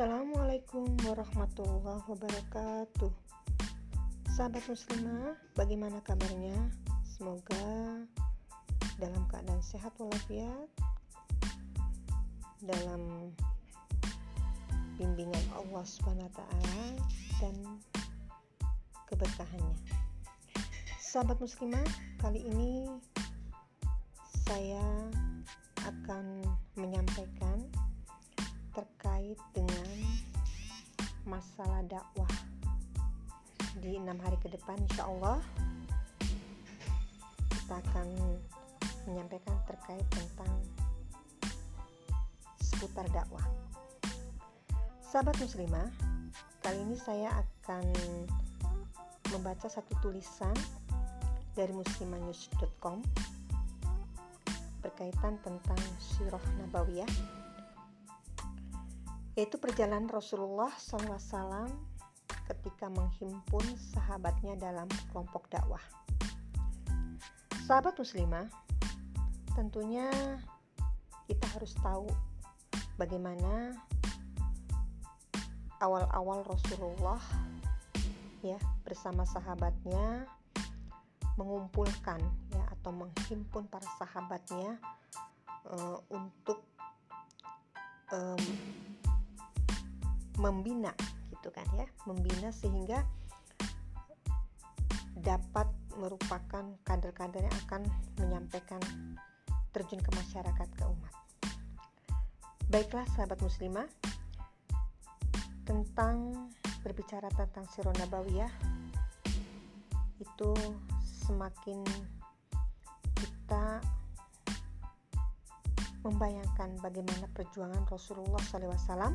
Assalamualaikum warahmatullahi wabarakatuh. Sahabat muslimah, bagaimana kabarnya? Semoga dalam keadaan sehat walafiat. Dalam bimbingan Allah SWT dan keberkahannya. Sahabat muslimah, kali ini saya akan menyampaikan terkait dengan masalah dakwah di enam hari ke depan insya Allah kita akan menyampaikan terkait tentang seputar dakwah. Sahabat muslimah kali ini saya akan membaca satu tulisan dari muslimanews.com berkaitan tentang sirah nabawiyah yaitu perjalanan Rasulullah SAW ketika menghimpun sahabatnya dalam kelompok dakwah. Sahabat muslimah, tentunya kita harus tahu bagaimana awal-awal Rasulullah ya bersama sahabatnya mengumpulkan ya atau menghimpun para sahabatnya uh, untuk um, membina gitu kan ya membina sehingga dapat merupakan kader-kader yang akan menyampaikan terjun ke masyarakat ke umat. Baiklah sahabat muslimah tentang berbicara tentang sirah nabawiyah itu semakin kita membayangkan bagaimana perjuangan Rasulullah SAW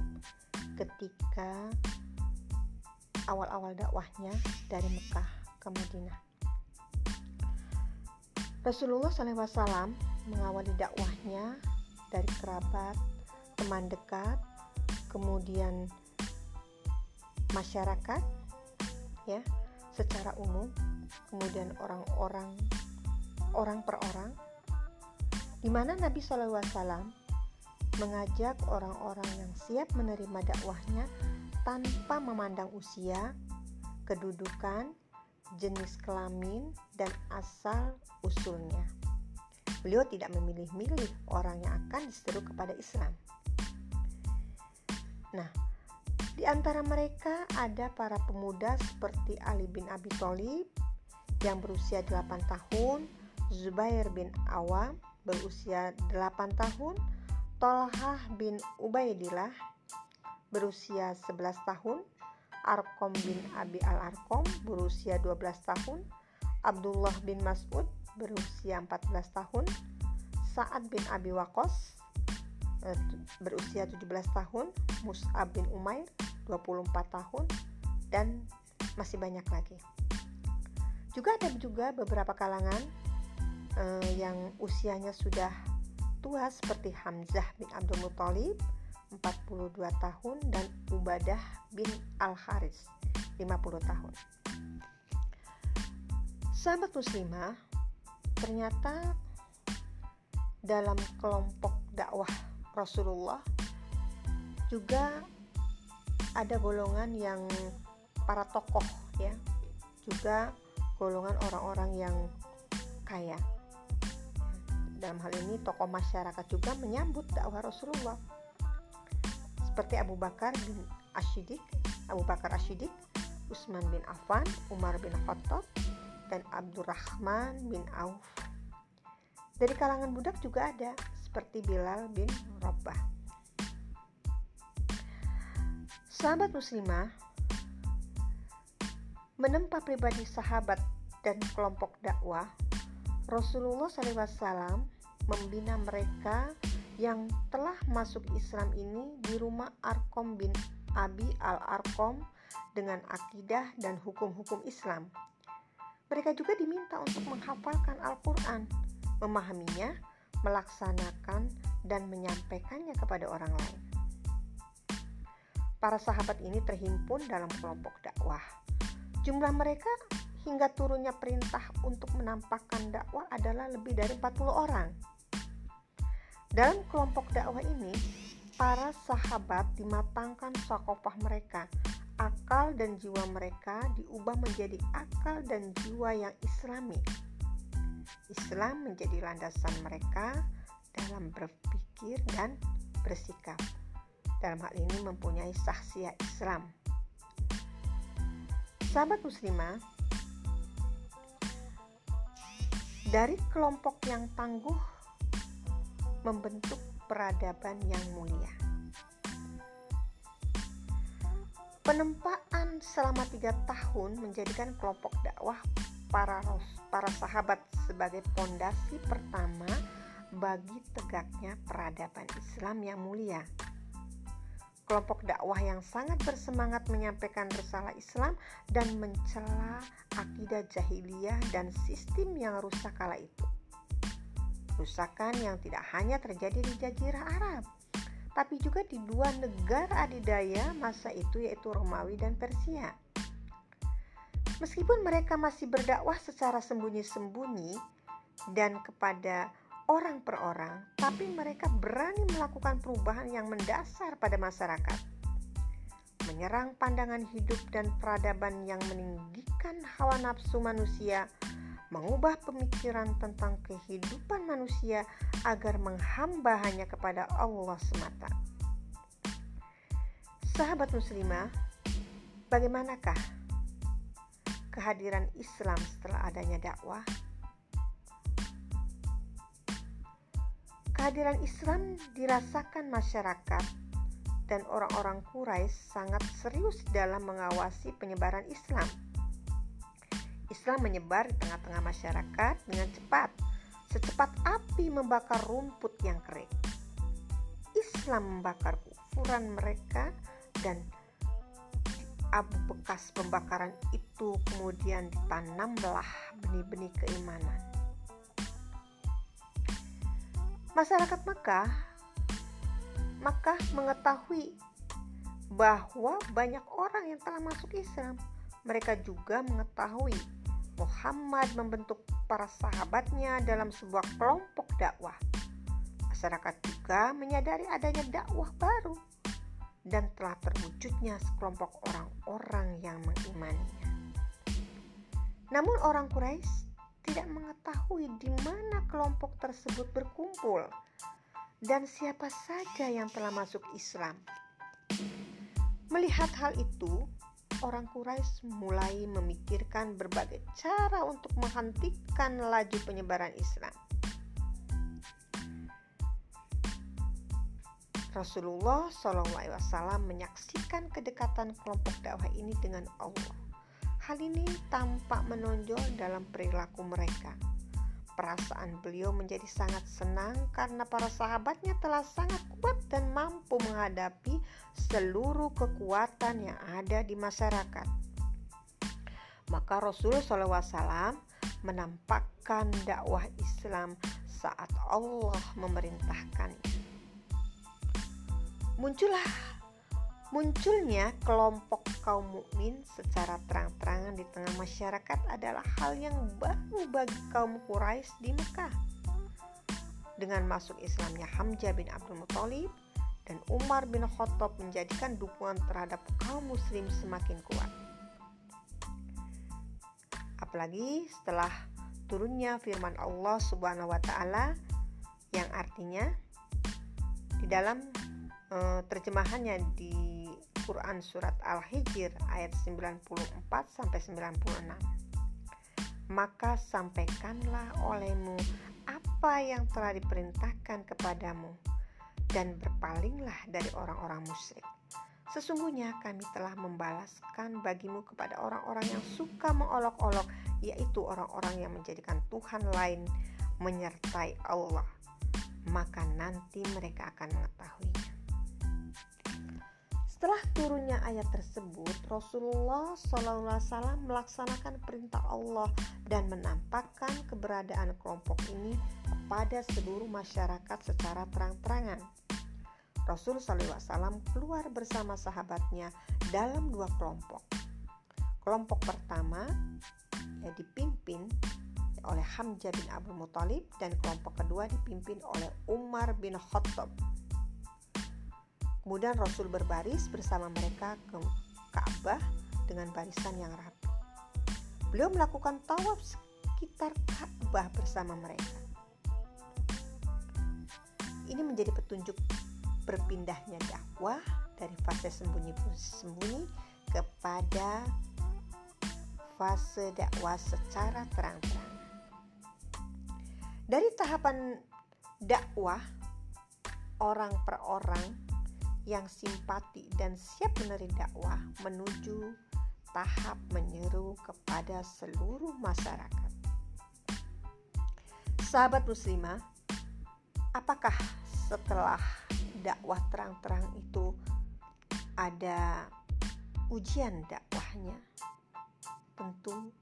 ketika awal-awal dakwahnya dari Mekah ke Madinah. Rasulullah SAW mengawali dakwahnya dari kerabat, teman dekat, kemudian masyarakat, ya, secara umum, kemudian orang-orang, orang per orang, di mana Nabi SAW mengajak orang-orang yang siap menerima dakwahnya tanpa memandang usia, kedudukan, jenis kelamin, dan asal usulnya. Beliau tidak memilih-milih orang yang akan diseru kepada Islam. Nah, di antara mereka ada para pemuda seperti Ali bin Abi Thalib yang berusia 8 tahun, Zubair bin Awam berusia 8 tahun, Tolhah bin Ubaidillah berusia 11 tahun, Arkom bin Abi Al-Arkom berusia 12 tahun, Abdullah bin Mas'ud berusia 14 tahun, Sa'ad bin Abi Wakos eh, berusia 17 tahun, Mus'ab bin Umair 24 tahun, dan masih banyak lagi. Juga ada juga beberapa kalangan eh, yang usianya sudah tua seperti Hamzah bin Abdul Muthalib 42 tahun dan Ubadah bin Al-Haris 50 tahun. Sahabat muslimah, ternyata dalam kelompok dakwah Rasulullah juga ada golongan yang para tokoh ya, juga golongan orang-orang yang kaya dalam hal ini tokoh masyarakat juga menyambut dakwah Rasulullah seperti Abu Bakar bin Ashidik, Abu Bakar Ashidik, Utsman bin Affan, Umar bin Khattab, dan Abdurrahman bin Auf. Dari kalangan budak juga ada seperti Bilal bin Rabah. Sahabat muslimah menempa pribadi sahabat dan kelompok dakwah Rasulullah SAW membina mereka yang telah masuk Islam ini di rumah Arkom bin Abi al-Arkom dengan akidah dan hukum-hukum Islam. Mereka juga diminta untuk menghafalkan Al-Quran, memahaminya, melaksanakan, dan menyampaikannya kepada orang lain. Para sahabat ini terhimpun dalam kelompok dakwah. Jumlah mereka hingga turunnya perintah untuk menampakkan dakwah adalah lebih dari 40 orang. Dalam kelompok dakwah ini, para sahabat dimatangkan sakofah mereka. Akal dan jiwa mereka diubah menjadi akal dan jiwa yang islami. Islam menjadi landasan mereka dalam berpikir dan bersikap. Dalam hal ini mempunyai sahsia Islam. Sahabat muslimah, dari kelompok yang tangguh membentuk peradaban yang mulia. Penempaan selama tiga tahun menjadikan kelompok dakwah para para sahabat sebagai pondasi pertama bagi tegaknya peradaban Islam yang mulia. Kelompok dakwah yang sangat bersemangat menyampaikan risalah Islam dan mencela akidah jahiliyah dan sistem yang rusak kala itu. Kerusakan yang tidak hanya terjadi di Jazirah Arab, tapi juga di dua negara adidaya masa itu yaitu Romawi dan Persia. Meskipun mereka masih berdakwah secara sembunyi-sembunyi dan kepada orang per orang, tapi mereka berani melakukan perubahan yang mendasar pada masyarakat. Menyerang pandangan hidup dan peradaban yang meninggikan hawa nafsu manusia mengubah pemikiran tentang kehidupan manusia agar menghamba hanya kepada Allah semata. Sahabat muslimah, bagaimanakah kehadiran Islam setelah adanya dakwah? Kehadiran Islam dirasakan masyarakat dan orang-orang Quraisy sangat serius dalam mengawasi penyebaran Islam Islam menyebar di tengah-tengah masyarakat dengan cepat, secepat api membakar rumput yang kering. Islam membakar kufuran mereka dan abu bekas pembakaran itu kemudian ditanamlah benih-benih keimanan. Masyarakat Makkah Makkah mengetahui bahwa banyak orang yang telah masuk Islam. Mereka juga mengetahui Muhammad membentuk para sahabatnya dalam sebuah kelompok dakwah. Masyarakat juga menyadari adanya dakwah baru dan telah terwujudnya sekelompok orang-orang yang mengimaninya. Namun orang Quraisy tidak mengetahui di mana kelompok tersebut berkumpul dan siapa saja yang telah masuk Islam. Melihat hal itu, orang Quraisy mulai memikirkan berbagai cara untuk menghentikan laju penyebaran Islam. Rasulullah SAW menyaksikan kedekatan kelompok dakwah ini dengan Allah. Hal ini tampak menonjol dalam perilaku mereka Perasaan beliau menjadi sangat senang karena para sahabatnya telah sangat kuat dan mampu menghadapi seluruh kekuatan yang ada di masyarakat. Maka Rasul SAW menampakkan dakwah Islam saat Allah memerintahkannya. Muncullah Munculnya kelompok kaum mukmin secara terang-terangan di tengah masyarakat adalah hal yang baru bagi kaum Quraisy di Mekah. Dengan masuk Islamnya Hamzah bin Abdul Muthalib dan Umar bin Khattab menjadikan dukungan terhadap kaum muslim semakin kuat. Apalagi setelah turunnya firman Allah Subhanahu wa taala yang artinya di dalam uh, terjemahannya di Quran surat Al-Hijr ayat 94 sampai 96. Maka sampaikanlah olehmu apa yang telah diperintahkan kepadamu dan berpalinglah dari orang-orang musyrik. Sesungguhnya kami telah membalaskan bagimu kepada orang-orang yang suka mengolok-olok, yaitu orang-orang yang menjadikan Tuhan lain menyertai Allah. Maka nanti mereka akan mengetahuinya. Setelah turunnya ayat tersebut, Rasulullah SAW melaksanakan perintah Allah dan menampakkan keberadaan kelompok ini kepada seluruh masyarakat secara terang-terangan. Rasul SAW keluar bersama sahabatnya dalam dua kelompok. Kelompok pertama ya, dipimpin oleh Hamzah bin Abu Muthalib dan kelompok kedua dipimpin oleh Umar bin Khattab Kemudian Rasul berbaris bersama mereka ke Ka'bah dengan barisan yang rapi. Beliau melakukan tawaf sekitar Ka'bah bersama mereka. Ini menjadi petunjuk berpindahnya dakwah dari fase sembunyi-sembunyi kepada fase dakwah secara terang-terang. Dari tahapan dakwah orang per orang yang simpati dan siap menerima dakwah menuju tahap menyeru kepada seluruh masyarakat. Sahabat muslimah, apakah setelah dakwah terang-terang itu ada ujian dakwahnya? Tentu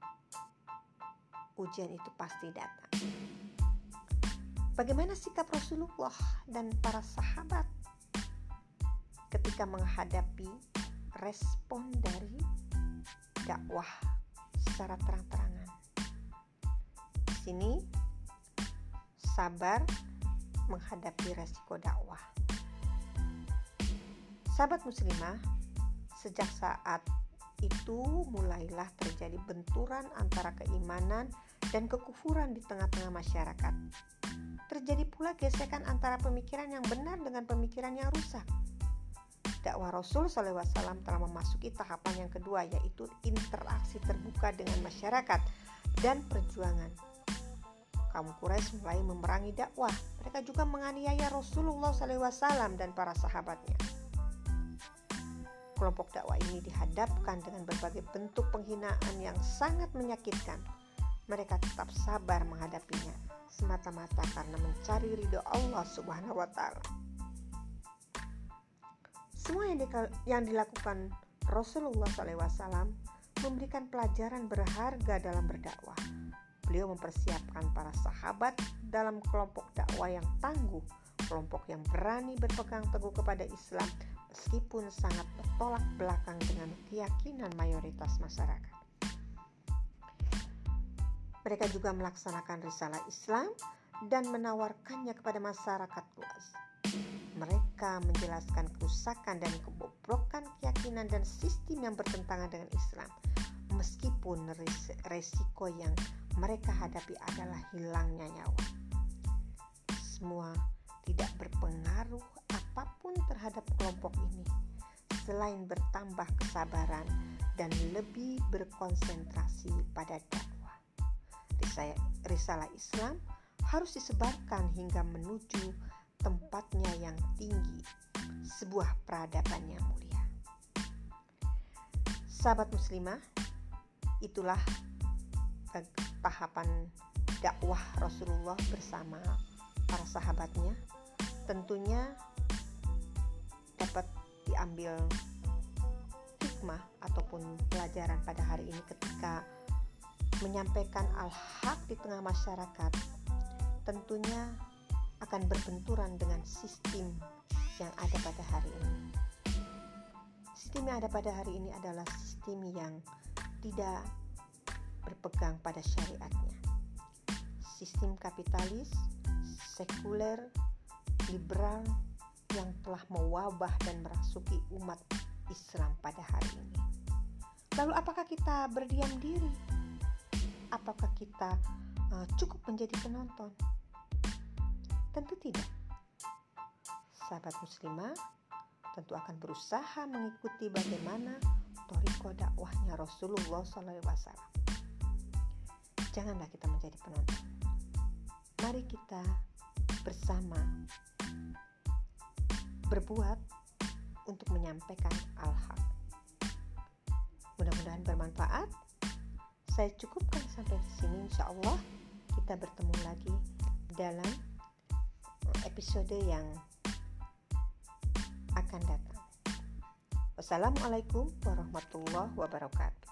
ujian itu pasti datang. Bagaimana sikap Rasulullah dan para sahabat ketika menghadapi respon dari dakwah secara terang-terangan? Di sini sabar menghadapi resiko dakwah. Sahabat muslimah, sejak saat itu mulailah terjadi benturan antara keimanan dan kekufuran di tengah-tengah masyarakat terjadi pula gesekan antara pemikiran yang benar dengan pemikiran yang rusak. Dakwah Rasul SAW telah memasuki tahapan yang kedua yaitu interaksi terbuka dengan masyarakat dan perjuangan. Kaum Quraisy mulai memerangi dakwah. Mereka juga menganiaya Rasulullah SAW dan para sahabatnya. Kelompok dakwah ini dihadapkan dengan berbagai bentuk penghinaan yang sangat menyakitkan. Mereka tetap sabar menghadapinya semata-mata karena mencari ridho Allah Subhanahu wa taala. Semua yang, yang dilakukan Rasulullah SAW memberikan pelajaran berharga dalam berdakwah. Beliau mempersiapkan para sahabat dalam kelompok dakwah yang tangguh, kelompok yang berani berpegang teguh kepada Islam meskipun sangat bertolak belakang dengan keyakinan mayoritas masyarakat. Mereka juga melaksanakan risalah Islam dan menawarkannya kepada masyarakat luas. Mereka menjelaskan kerusakan dan kebobrokan keyakinan dan sistem yang bertentangan dengan Islam, meskipun resiko yang mereka hadapi adalah hilangnya nyawa. Semua tidak berpengaruh apa pun terhadap kelompok ini, selain bertambah kesabaran dan lebih berkonsentrasi pada dakwah risalah Islam harus disebarkan hingga menuju tempatnya yang tinggi, sebuah peradaban yang mulia. Sahabat muslimah, itulah tahapan dakwah Rasulullah bersama para sahabatnya. Tentunya dapat diambil hikmah ataupun pelajaran pada hari ini ketika menyampaikan al-haq di tengah masyarakat tentunya akan berbenturan dengan sistem yang ada pada hari ini. Sistem yang ada pada hari ini adalah sistem yang tidak berpegang pada syariatnya. Sistem kapitalis, sekuler, liberal yang telah mewabah dan merasuki umat Islam pada hari ini. Lalu apakah kita berdiam diri apakah kita uh, cukup menjadi penonton? Tentu tidak. Sahabat muslimah tentu akan berusaha mengikuti bagaimana toriko dakwahnya Rasulullah SAW. Janganlah kita menjadi penonton. Mari kita bersama berbuat untuk menyampaikan al-haq. Mudah-mudahan bermanfaat saya cukupkan sampai di sini insya Allah kita bertemu lagi dalam episode yang akan datang. Wassalamualaikum warahmatullahi wabarakatuh